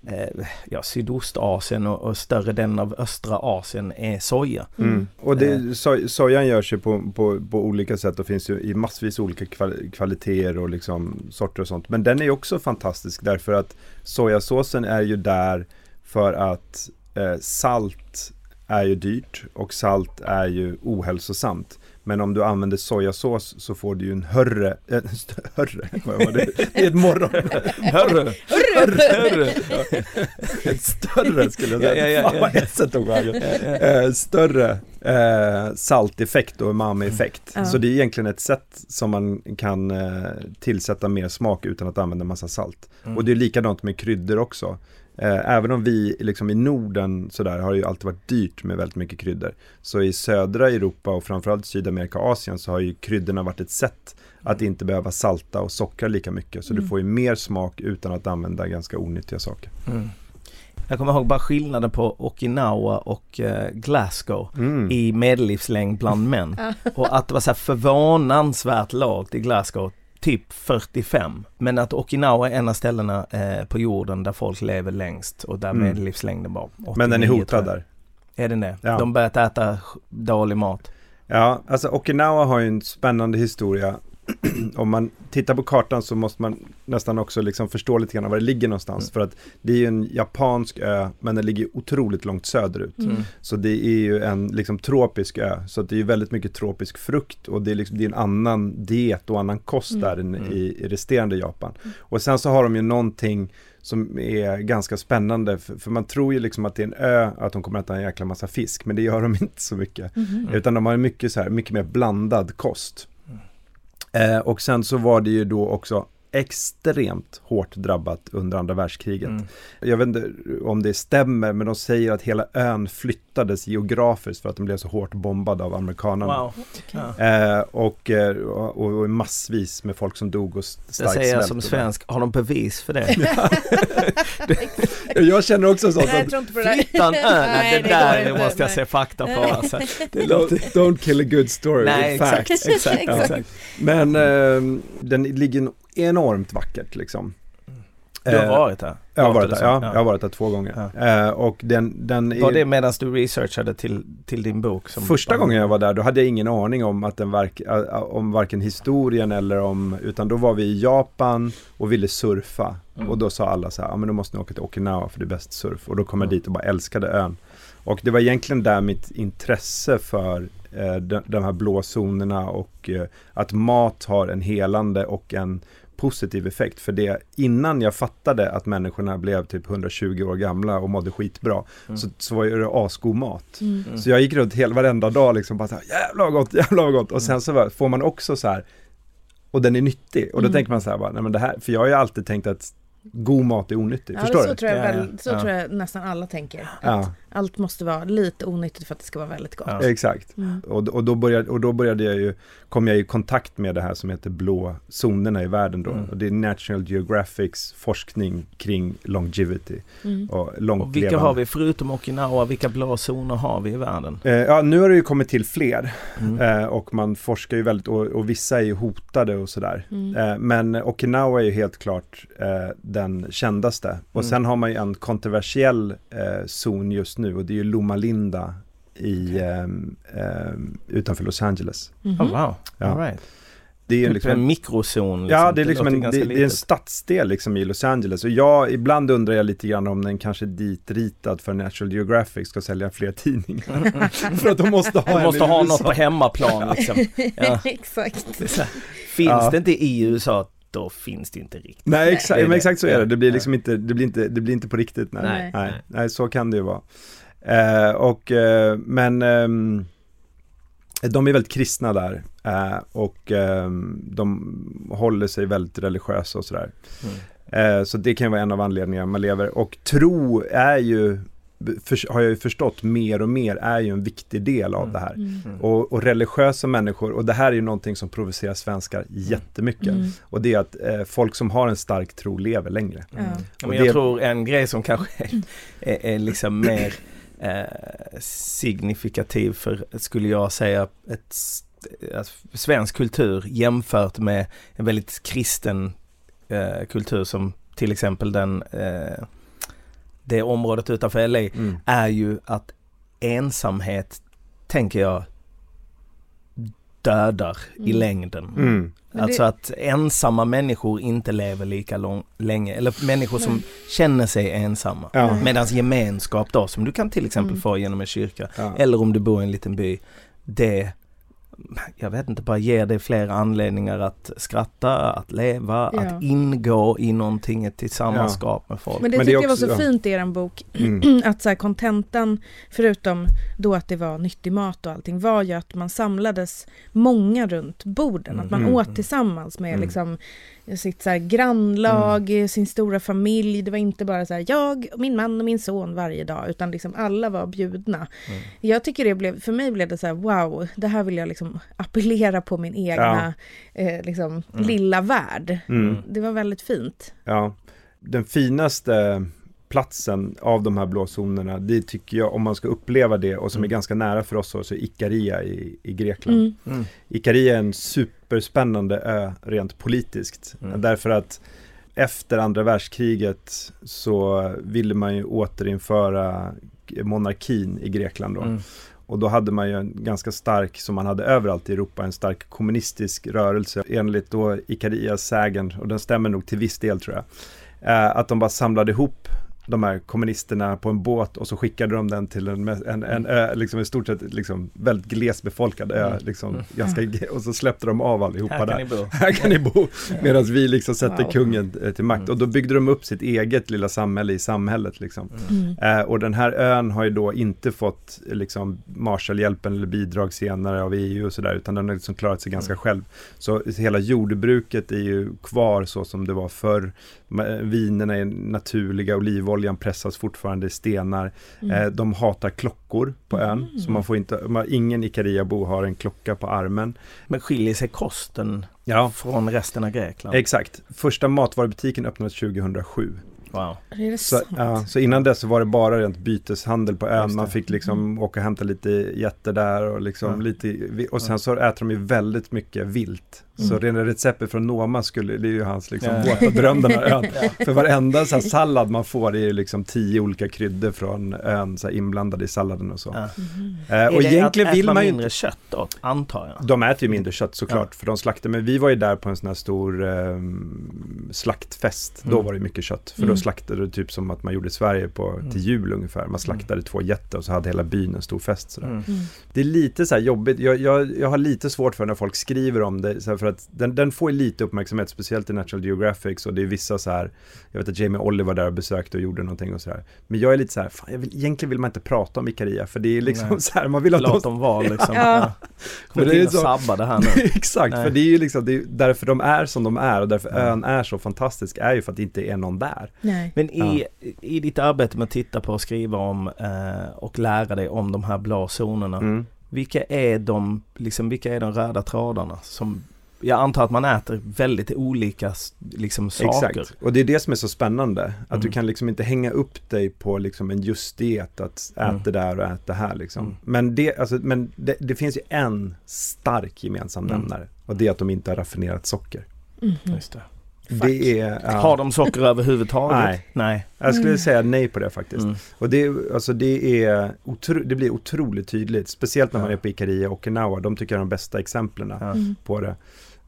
eh, ja, Sydostasien och, och större delen av östra Asien är soja. Mm. Och det, Eh. so, sojan görs ju på, på, på olika sätt och finns ju i massvis olika kval, kvaliteter och liksom sorter och sånt. Men den är också fantastisk därför att sojasåsen är ju där för att eh, salt är ju dyrt och salt är ju ohälsosamt. Men om du använder sojasås så får du ju en hörre, äh, hörre, vad var det? Det är ett morgon. Hörru! Ett större skulle jag säga. Ja, ja, ja, Fan vad det var. Eh, större eh, salteffekt och umami-effekt. Ja. Så det är egentligen ett sätt som man kan eh, tillsätta mer smak utan att använda massa salt. Mm. Och det är likadant med kryddor också. Eh, även om vi liksom i Norden sådär har det ju alltid varit dyrt med väldigt mycket kryddor. Så i södra Europa och framförallt Sydamerika och Asien så har ju kryddorna varit ett sätt att inte behöva salta och sockra lika mycket. Så du Mm. får ju mer smak utan att använda ganska onyttiga saker. Mm. Jag kommer ihåg bara skillnaden på Okinawa och eh, Glasgow Mm. i medellivslängd bland män. Och att det var så här förvånansvärt lågt i Glasgow, typ 45. Men att Okinawa är en av ställena eh, på jorden där folk lever längst och där Mm. medellivslängden var 89, Men den är hotad där. Är den det? Ja. De börjat äta dålig mat. Ja, alltså Okinawa har ju en spännande historia. Om man tittar på kartan så måste man nästan också liksom förstå lite grann var det ligger någonstans. Mm. För att det är ju en japansk ö, men den ligger otroligt långt söderut. Mm. Så det är ju en liksom tropisk ö, så att det är ju väldigt mycket tropisk frukt och det är, liksom, det är en annan diet och annan kost Mm. där än Mm. i, i resterande Japan. Och sen så har de ju någonting som är ganska spännande, för, för man tror ju liksom att det är en ö, att de kommer att äta en jäkla massa fisk, men det gör de inte så mycket. Mhm. Utan de har mycket så här, mycket mer blandad kost. Eh, och sen så var det ju då också extremt hårt drabbat under andra världskriget. Mm. Jag vet inte om det stämmer, men de säger att hela ön flyttades geografiskt för att den blev så hårt bombad av amerikanerna. Wow. Ja. Eh, och, eh, och, och massvis med folk som dog och s- Det starkt säger jag som svensk. Har de bevis för det? Jag känner också sånt. Jag att tror inte på det. Flyttan ö, nej, det det där inte, måste jag nej. se fakta på alltså. Det Don't, låter... don't kill a good story Nej, facts. exakt, Exakt. exakt. Men eh, den ligger enormt vackert liksom. Du har Eh, varit där? Jag har varit där, ja, jag har varit där två gånger. Eh, och den, den Var det medan du researchade till, till din bok? Första gången jag var där, då hade jag ingen aning om att den verk, om varken historien eller om, utan då var vi i Japan och ville surfa. Mm. Och då sa alla så här, ja men då måste ni åka till Okinawa för det är bäst surf. Och då kom jag Mm. dit och bara älskade ön. Och det var egentligen där mitt intresse för de, de här blå zonerna och eh, att mat har en helande och en positiv effekt. För det innan jag fattade att människorna blev typ 120 år gamla och mådde skitbra Mm. så, så var det asgod mat. Mm. Mm. Så jag gick runt hela varenda dag liksom bara så här, jävlar vad gott, jävlar vad gott. Och sen så var- får man också så här, och den är nyttig. Och då Mm. tänker man så här, bara, nej men det här, för jag har ju alltid tänkt att god mat är onyttig. Ja, Förstår så du? Tror jag Ja, väl, så Ja. tror jag nästan alla tänker. Att Ja, Allt måste vara lite onyttigt för att det ska vara väldigt gott. Ja. exakt. Mm. Och, och, då började, och då började jag ju, kom jag i kontakt med det här som heter blå zonerna i världen då. Mm. Och det är National Geographics forskning kring longevity Mm. och långt Och vilka levande. har vi förutom Okinawa, vilka blå zoner har vi i världen? Eh, ja, nu har det ju kommit till fler. Mm. Eh, och man forskar ju väldigt, och, och vissa är ju hotade och sådär. Mm. Eh, men Okinawa är ju helt klart eh, den kändaste. Och Mm. sen har man ju en kontroversiell eh, zon just nu och det är ju Loma Linda i, ehm, ehm, utanför Los Angeles. Mhm. Oh, wow, Ja. all right. Det är Typ liksom en mikrozon. Liksom. ja, det är liksom en, det, det är en stadsdel liksom i Los Angeles. Och jag, ibland undrar jag lite grann om den kanske är ditritad för National Geographic ska sälja fler tidningar. för att de måste ha Du en måste ha något på hemmaplan liksom. Ja. Exakt. Finns Ja. det inte i USA, då finns det inte riktigt. Nej, exakt, men exakt så är det. Det blir liksom inte, det blir inte, det blir inte på riktigt. Nej, Nej. nej, nej, så kan det ju vara. Eh, och, eh, men ehm, de är väldigt kristna där eh, och ehm, de håller sig väldigt religiösa och sådär. Mm. Eh, så det kan vara en av anledningarna man lever. Och tro är ju, för, har jag ju förstått mer och mer, är ju en viktig del av det här. Mm. Och, och religiösa människor, och det här är ju någonting som provocerar svenskar jättemycket. Mm. Och det är att eh, folk som har en stark tro lever längre. Och Men jag det- tror en grej som kanske är, är, är liksom mer eh, signifikativ för, skulle jag säga, ett, alltså, svensk kultur jämfört med en väldigt kristen eh, kultur som till exempel den, eh, det området utanför LA, Mm. är ju att ensamhet, tänker jag, dödar i Mm. längden. Mm. Alltså det- att ensamma människor inte lever lika lång, länge, eller människor som Nej. känner sig ensamma. Ja. Medan gemenskap då, som du kan till exempel Mm. få genom en kyrka, Ja. eller om du bor i en liten by, det, jag vet inte, bara ger dig fler anledningar att skratta, att leva, Ja. att ingå i någonting, ett tillsammanskap med folk. Men det Men det tycker jag var så ja. fint i er bok, Mm. att så här kontentan, förutom då att det var nyttig mat och allting, var ju att man samlades många runt borden, att man Mm. åt tillsammans med Mm. liksom sitt så här grannlag, sin stora familj. Det var inte bara så här jag, min man och min son varje dag, utan liksom alla var bjudna. Mm. Jag tycker det blev, för mig blev det så här wow, det här vill jag liksom appellera på min egna eh, liksom, lilla värld. Mm. Det var väldigt fint. Ja, den finaste platsen av de här blåzonerna, det tycker jag, om man ska uppleva det och som är Mm. ganska nära för oss, så är Ikaria i, i Grekland. Mm. Mm. Ikaria är en superspännande ö rent politiskt. Mm. Därför att efter andra världskriget så ville man ju återinföra monarkin i Grekland då. Mm. Och då hade man ju en ganska stark, som man hade överallt i Europa, en stark kommunistisk rörelse. Enligt då Ikarias sägen, och den stämmer nog till viss del tror jag, eh, att de bara samlade ihop de här kommunisterna på en båt och så skickade de den till en, en, en ö, liksom i stort sett liksom väldigt glesbefolkad ö, Mm. liksom, Mm. ganska, och så släppte de av allihopa Här där. Här kan ni bo, medan vi liksom sätter Wow. kungen eh, till makt. Mm. Och då byggde de upp sitt eget lilla samhälle i samhället liksom. Mm. Eh, och den här ön har ju då inte fått liksom Marshallhjälpen eller bidrag senare av EU och sådär, utan den har liksom klarat sig ganska Mm. själv. Så hela jordbruket är ju kvar så som det var förr. Vinerna är naturliga, olivoljan pressas fortfarande i stenar. Mm. Eh, de hatar klockor på ön, Mm. så man får inte, man, ingen Ikariabo har en klocka på armen. Men skiljer sig kosten Ja, från resten av Grekland? exakt. Första matvarubutiken öppnades 2007. Wow. Är det Så, sant? ja, så innan dess så var det bara rent byteshandel på ön. Man fick liksom åka och hämta lite getter där och liksom Ja. lite Och sen så äter de ju väldigt mycket vilt. Så Mm. rena receptet från Noma skulle, det är ju hans liksom Ja. våta dröm den här ön. För varenda så här sallad man får är ju liksom tio olika kryddor från ön så här inblandade i salladen och så. Ja. Mhm. Eh, och egentligen att, vill äter man ju mindre inte kött då, antar jag? de äter ju mindre kött såklart, för de slaktar. Men vi var ju där på en sån här stor ehm, slaktfest. Då Mm. var det mycket kött. För Mm. då slaktade det typ som att man gjorde i Sverige på, Mm. till jul ungefär. Man slaktade två getter och så hade hela byn en stor fest. Sådär. Mm. Mm. Det är lite så här jobbigt. Jag, jag, jag har lite svårt för när folk skriver om det. Så här, för att den, den får ju lite uppmärksamhet, speciellt i Natural Geographic. Och det är vissa så här, jag vet att Jamie Oliver var där och besökte och gjorde någonting och sådär. Men jag är lite så här, fan, jag vill, egentligen vill man inte prata om Ikaria. För det är liksom Nej. så här, man vill att Låt de dem vara liksom. Ja. Ja. Kommer det är in och så- sabba det här nu. Exakt, Nej. för det är ju liksom, det är därför de är som de är och därför Mm. ön är så fantastisk är ju för att det inte är någon där. Nej. Men i, i ditt arbete med att titta på och skriva om eh, och lära dig om de här blå zonerna. Mm. Vilka är de, liksom, vilka är de röda trådarna? Som, jag antar att man äter väldigt olika liksom, saker. Exakt, och det är det som är så spännande. Att Mm. du kan liksom inte hänga upp dig på liksom en just diet, att äta Mm. det där och äta det här liksom. Mm. Men, det, alltså, men det, det finns ju en stark gemensam Mm. nämnare och det är att de inte har raffinerat socker. Mhm. Just det. Det är... ja. Har de socker överhuvudtaget? Nej. Nej. Jag skulle Mm. säga nej på det faktiskt. Mm. Och det, är- alltså det, är otro, det blir otroligt tydligt, speciellt när man är på Ikaria och Okinawa. De tycker jag är de bästa exemplen Ja. På det.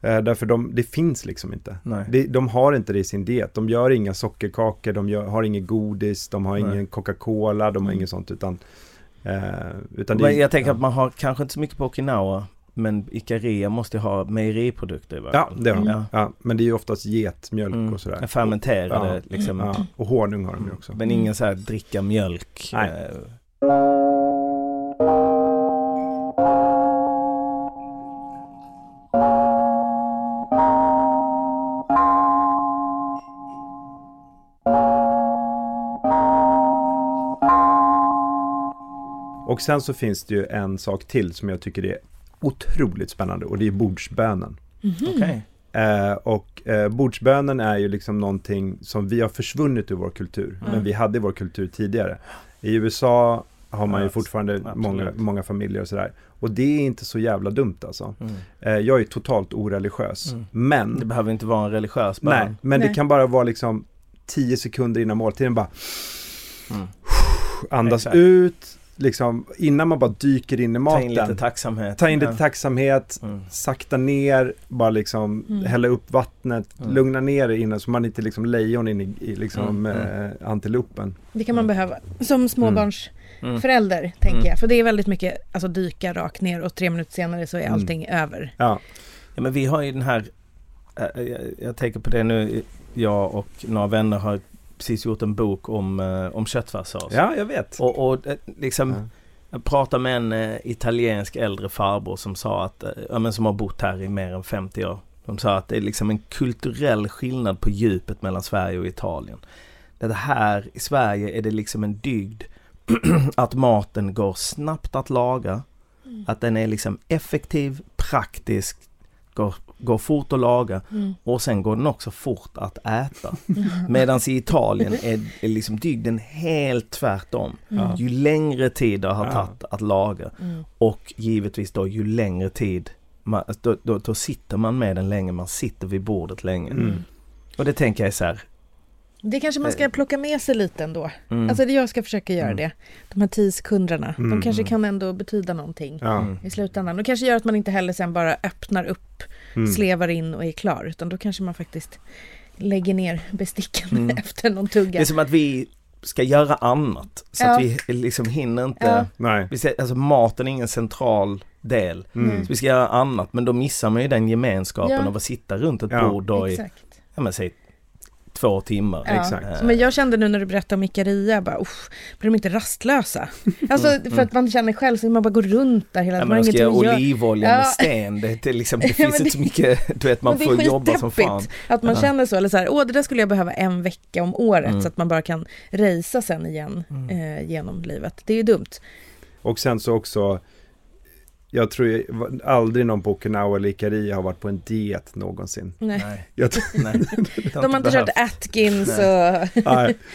Eh, därför de, det finns liksom inte. Det, de har inte det i sin diet. De gör inga sockerkakor, de gör, har inget godis, de har Nej. ingen Coca-Cola, de har Mm. inget sånt utan... Eh, utan det, jag tänker ja. att man har kanske inte så mycket på Okinawa. Men Ikaria måste ha mejeriprodukter i varje Ja, fall. det har de. Ja. Ja, men det är ju oftast getmjölk Mm. och sådär. Fermenterade Ja. liksom. Ja, och honung har de ju också. Men ingen så här dricka mjölk. Nej. eh, Och sen så finns det ju en sak till som jag tycker är otroligt spännande och det är bordsbönen. Okej. Eh, och eh, bordsbönen är ju liksom någonting som vi har försvunnit ur vår kultur, men vi hade i vår kultur tidigare. I USA har man ju fortfarande absolut. många, många familjer och sådär. Och det är inte så jävla dumt alltså. Mm. Eh, jag är totalt oreligiös, Mm. men Det behöver inte vara en religiös Nej, bön. men det Nej. kan bara vara liksom 10 sekunder innan måltiden bara Mm. andas Exakt. ut, liksom innan man bara dyker in i Ta in lite maten. tacksamhet. Ta in lite Ja. tacksamhet, Mm. sakta ner, bara liksom Mm. hälla upp vattnet, Mm. lugna ner det innan så man inte liksom lejon in i, i liksom Mm, mm. Eh, antilopen. Det kan man behöva som småbarnsförälder, Mm. tänker Mm. jag. För det är väldigt mycket, alltså dyka rakt ner och tre minuter senare så är Mm. allting över. Ja, Ja, men vi har ju den här, äh, jag, jag tänker på det nu, jag och några vänner har precis gjort en bok om, äh, om köttfärssås. ja jag vet. Och, och äh, liksom, Ja. jag pratade med en äh, italiensk äldre farbror som sa att, äh, ja men som har bott här i mer än 50 år. De sa att det är liksom en kulturell skillnad på djupet mellan Sverige och Italien. Det här i Sverige är det liksom en dygd att maten går snabbt att laga. Att den är liksom effektiv, praktisk, går, går fort att laga Mm. och sen går den också fort att äta. Medan i Italien är, är liksom dygden helt tvärtom. Mm. Ju längre tid det har tagit att laga Mm. och givetvis då ju längre tid man, då, då, då sitter man med den länge, man sitter vid bordet länge. Mm. Och det tänker jag är så här. Det kanske man ska plocka med sig lite ändå. Mm, Alltså det jag ska försöka göra Mm. det. De här tio sekunderna, de Mm, kanske mm. kan ändå betyda någonting Ja. i slutändan. Och kanske gör att man inte heller sen bara öppnar upp, Mm. slevar in och är klar. Utan då kanske man faktiskt lägger ner besticken Mm. efter någon Det tugga. är som att vi ska göra annat. Så Ja. att vi liksom hinner inte. Ja. Nej. Vi ser, alltså maten är ingen central del. Mm. Så vi ska göra annat men då missar man ju den gemenskapen Ja. av att sitta runt ett Ja. bord då i, Exakt. ja men säg två timmar. Ja. Exakt. Så Men jag kände nu när du berättade om Ikaria, bara usch, blir de inte rastlösa? Alltså för att man känner själv så man bara går runt där hela Ja, tiden, men man ska göra olivolja Ja. med sten. Det, det, är liksom, det Ja, finns inte så mycket, du vet man får jobba som fan. att man Ja. känner så, eller så här, åh det där skulle jag behöva en vecka om året Mm. så att man bara kan rejsa sen igen Mm. eh, genom livet. Det är ju dumt. Och sen så också jag tror ju, aldrig någon på Okinawa eller Ikaria har varit på en diet någonsin. Nej. Nej, Jag, nej. Det De har inte kört. Atkins och... nej.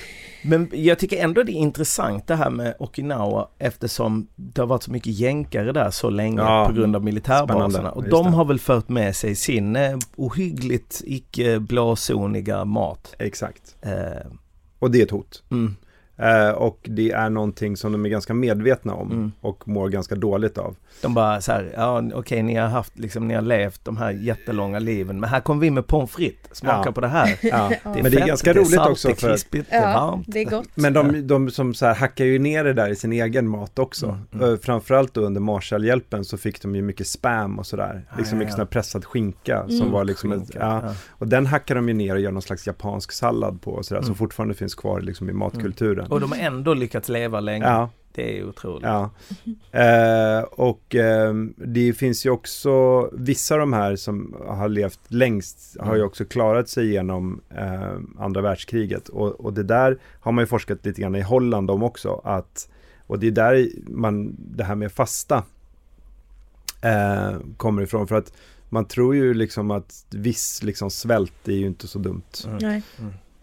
Men jag tycker ändå det är intressant det här med Okinawa eftersom det har varit så mycket jänkare där så länge Ja. på grund av militärbaserna. Spännande, Och de har väl fört med sig sin eh, ohyggligt icke blåzoniga mat. Exakt. Eh, Och det är ett hot. mm, Eh, och det är någonting som de är ganska medvetna om Mm. och mår ganska dåligt av. de bara så här, ja okej ni har haft liksom, ni har levt de här jättelånga liven men här kommer vi med pommes frites, smaka Ja. på det här. Ja. Ja. Men det är fett, ganska det roligt salt, också det är krispigt, det är Ja, varmt. det är gott. Men de, de som så här hackar ju ner det där i sin egen mat också. Mm, mm. Eh, Framförallt då under Marshallhjälpen så fick de ju mycket spam och sådär. Ja, Liksom ja, mycket sån här pressad skinka som Mm. var liksom ett, Skinka, ja. ja. Och den hackar de ju ner och gör någon slags japansk sallad på och sådär, som Mm. fortfarande finns kvar liksom i matkulturen. Och de har ändå lyckats leva länge. Ja, Det är otroligt. ja. Eh, och ehm, det finns ju också, vissa av de här som har levt längst har ju Mm. också klarat sig genom eh, andra världskriget. Och, och det där har man ju forskat lite grann i Holland om också. Att, och det är där man, det här med fasta eh, kommer ifrån. För att man tror ju liksom att viss liksom svält är ju inte så dumt. Mm. Nej.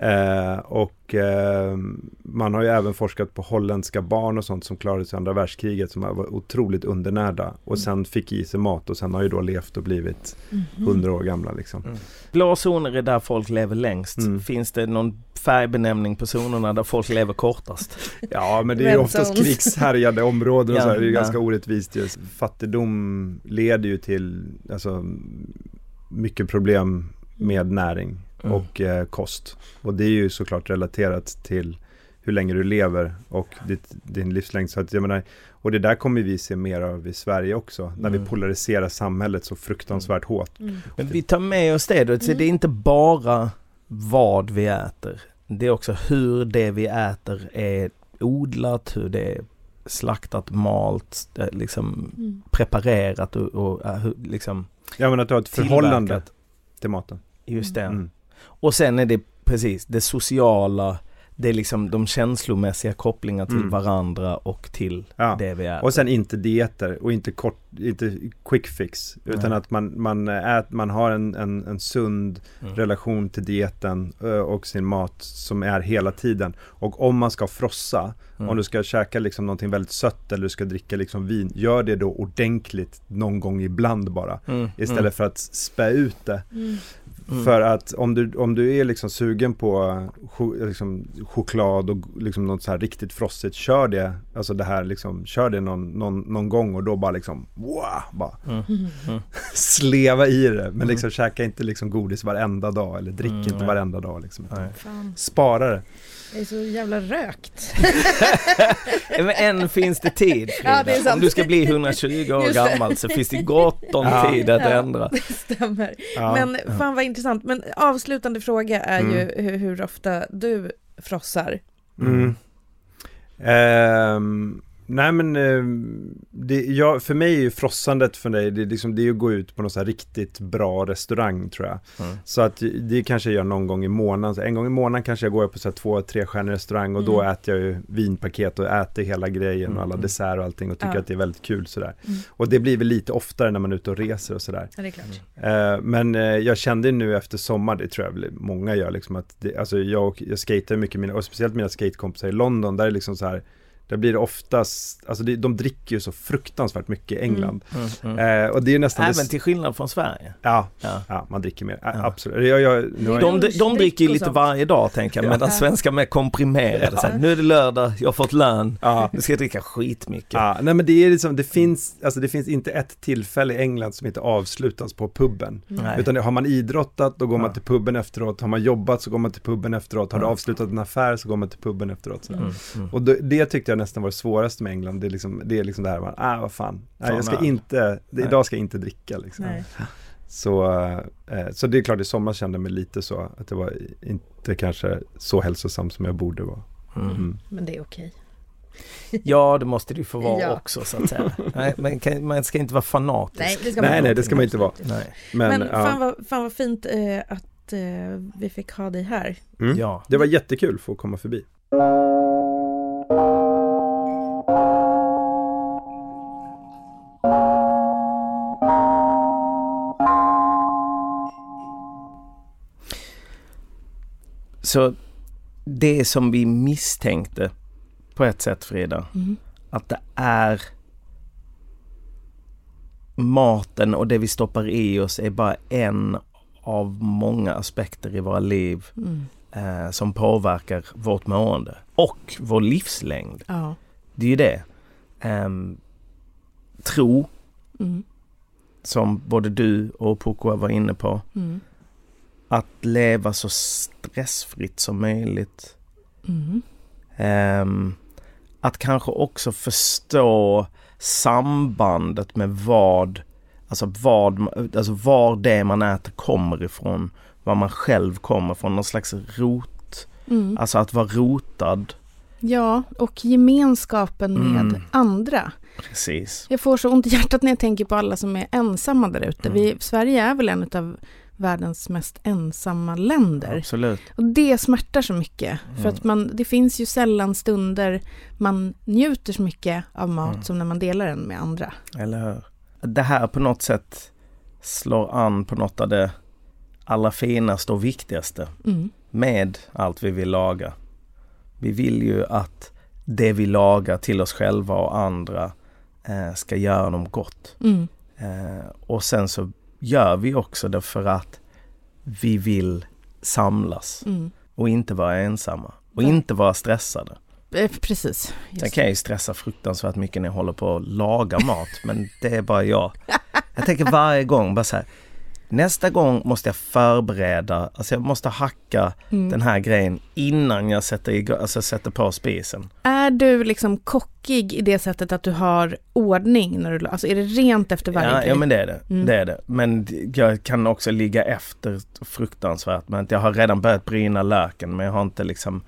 Eh, och eh, man har ju även forskat på holländska barn och sånt som klarade sig andra världskriget som var otroligt undernärda och sen fick i sig mat och sen har ju då levt och blivit Mhm. hundra år gamla liksom. Mm. Blå zoner är där folk lever längst. Mm. Finns det någon färgbenämning på zonerna där folk lever kortast? Ja men det är ju oftast krigshärjade områden och så här, det är ju ganska orättvist ju. Fattigdom leder ju till alltså, mycket problem med näring Mm. och eh, kost. Och det är ju såklart relaterat till hur länge du lever och ditt, din livslängd. Så att jag menar, och det där kommer vi se mer av i Sverige också. När Mm. vi polariserar samhället så fruktansvärt hårt. Mm. Men vi tar med oss det då. Så Mm. det är inte bara vad vi äter. Det är också hur det vi äter är odlat, hur det är slaktat, malt, eh, liksom Mm. preparerat och, och eh, liksom Jag menar att du har ett förhållande till maten. Just det. Mm. Och sen är det precis det sociala, det är liksom de känslomässiga kopplingar till Mm. varandra och till Ja. det vi äter. Och sen inte dieter och inte kort, inte quick fix. Utan Nej. att man, man, ät, man har en, en, en sund Mm. relation till dieten eh, och sin mat som är hela tiden. Och om man ska frossa, Mm. om du ska käka liksom någonting väldigt sött eller du ska dricka liksom vin, gör det då ordentligt någon gång ibland bara. Mm, Istället mm, för att spä ut det. Mm. mm. För att om du, om du är liksom sugen på ch- liksom, choklad och liksom något så här riktigt frostigt, kör det, alltså det här liksom, kör det någon, någon, någon gång och då bara liksom, wow, bara Mm. Mm. sleva i det. Men liksom käka inte liksom godis varenda dag eller drick Mm, inte nej. varenda dag liksom. Spara det. Jag är så jävla rökt. Men än finns det tid Frida. Ja, det är sant. Om du ska bli 120 år det. gammal så finns det gott om Ja. tid att Ja. ändra. Det stämmer. Ja. Men fan vad intressant. Men avslutande fråga är Mm. ju hur, hur ofta du frossar. Mm. Ehm, nej men ehm, det, ja, för mig är ju frossandet för dig, det, är liksom, det är att gå ut på någon så här riktigt bra restaurang tror jag. Mm. Så att det kanske jag gör någon gång i månaden. Så en gång i månaden kanske jag går på så här två, tre stjärnor restaurang och då Mm. äter jag ju vinpaket och äter hela grejen och alla Mm. dessert och allting och tycker Ja. att det är väldigt kul sådär. Mm. Och det blir väl lite oftare när man är ute och reser och sådär. Ja, det är klart. Eh, men eh, jag kände nu efter sommar, det tror jag många gör liksom att det, alltså jag, jag skater mycket, mina, och speciellt mina skatekompisar i London, där är det liksom så här där blir det oftast, alltså de dricker ju så fruktansvärt mycket i England. Mm. Mm. Eh, och det är nästan Även det, till skillnad från Sverige. ja, Ja. ja, man dricker mer, Ja. absolut. Jag, jag, jag, De, de, de dricker ju lite sånt. varje dag tänker jag, medan svenskar mer komprimerade. Så här, nu är det lördag, jag har fått lön, ja, nu ska jag dricka skitmycket. Ja, nej men det är liksom, det finns, alltså det finns inte ett tillfälle i England som inte avslutas på puben. Nej. Utan har man idrottat, då går man Ja. till puben efteråt. Har man jobbat så går man till puben efteråt. Har du avslutat en affär så går man till puben efteråt. Mm. Mm. Och det, det tyckte jag nästan var det svåraste med England. Det är liksom det, är liksom det här, man, ah vad fan. Nej, jag ska nej. inte, det, Nej. idag ska jag inte dricka liksom. Nej. Så, eh, så det är klart i sommar kände jag mig lite så, att det var inte kanske så hälsosam som jag borde vara. Mm. Mm. Men det är okej. Ja, det måste ju få vara Ja. också så att säga. Nej, men kan, man ska inte vara fanatisk. Nej, det ska Nej, man nej, inte. det ska man inte vara. Nej. Men, Men, ja. fan, vad, fan vad fint eh, att eh, vi fick ha dig här. mm. Ja. Det var jättekul för att komma förbi. Så det som vi misstänkte på ett sätt Frida, Mm. att det är maten och det vi stoppar i oss är bara en av många aspekter i våra liv Mm. eh, som påverkar vårt mående och vår livslängd. Ja. Det är ju det. Ehm, tro, Mm. som både du och Poko var inne på, Mm. Att leva så stressfritt som möjligt. Mm. Ehm, att kanske också förstå sambandet med vad, alltså vad, alltså var det man äter kommer ifrån, var man själv kommer ifrån, någon slags rot, Mm. alltså att vara rotad. Ja, och gemenskapen med Mm. andra. Precis. Jag får så ont i hjärtat när jag tänker på alla som är ensamma där ute. Mm. Vi, Sverige är väl en av världens mest ensamma länder. Absolut. Och det smärtar så mycket. För Mm. att man, det finns ju sällan stunder man njuter så mycket av mat Mm. som när man delar den med andra. Eller hur? Det här på något sätt slår an på något av det allra finaste och viktigaste Mm. med allt vi vill laga. Vi vill ju att det vi lagar till oss själva och andra eh, ska göra dem gott. Mm. Eh, och sen så gör vi också det för att vi vill samlas Mm. och inte vara ensamma och Nej. inte vara stressade. Eh, Precis. Sen kan jag ju stressa fruktansvärt mycket när jag håller på att laga mat men det är bara jag. Jag tänker varje gång bara så här. Nästa gång måste jag förbereda, alltså jag måste hacka Mm. den här grejen innan jag sätter, igång, alltså sätter på spisen. Är du liksom kockig i det sättet att du har ordning när du, alltså är det rent efter varje Ja, grej? ja men det är det. Mm. det är det. Men jag kan också ligga efter fruktansvärt. Men jag har redan börjat bryna löken men jag har inte liksom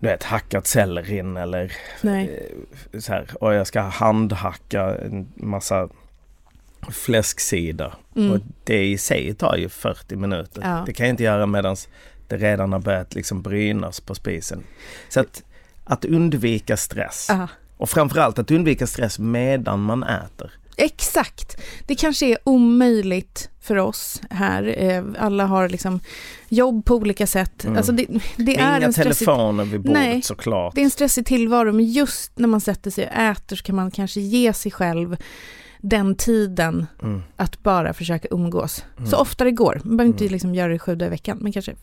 du vet, hackat sellerin eller Nej. eh, så här. Och jag ska handhacka en massa fläsksida. Mm. Och det i sig tar ju 40 minuter. Ja. Det kan jag inte göra medan det redan har börjat liksom brynas på spisen. Så att, att undvika stress. Ja. Och framförallt att undvika stress medan man äter. Exakt. Det kanske är omöjligt för oss här. Eh, Alla har liksom jobb på olika sätt. Mm. Alltså det, det är Inga en stressig, telefoner vid bordet Nej. såklart. det är en stressig tillvaro, men just när man sätter sig och äter så kan man kanske ge sig själv den tiden Mm. att bara försöka umgås. Mm. Så ofta det går. Man behöver inte Mm. liksom göra det sju dagar i veckan, men kanske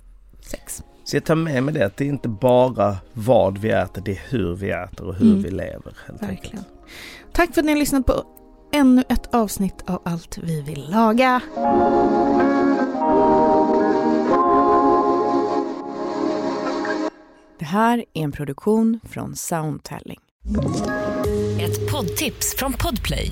sex. Så jag tar med mig det att det är inte bara vad vi äter, det är hur vi äter och hur Mm. vi lever. Helt Verkligen. enkelt. Tack för att ni har lyssnat på ännu ett avsnitt av Allt vi vill laga. Det här är en produktion från Soundtelling. Ett poddtips från Podplay.